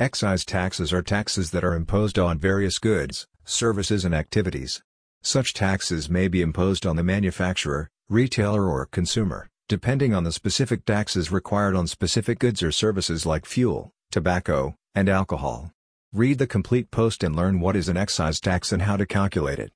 Excise taxes are taxes that are imposed on various goods, services and activities. Such taxes may be imposed on the manufacturer, retailer or consumer, depending on the specific taxes required on specific goods or services like fuel, tobacco, and alcohol. Read the complete post and learn what is an excise tax and how to calculate it.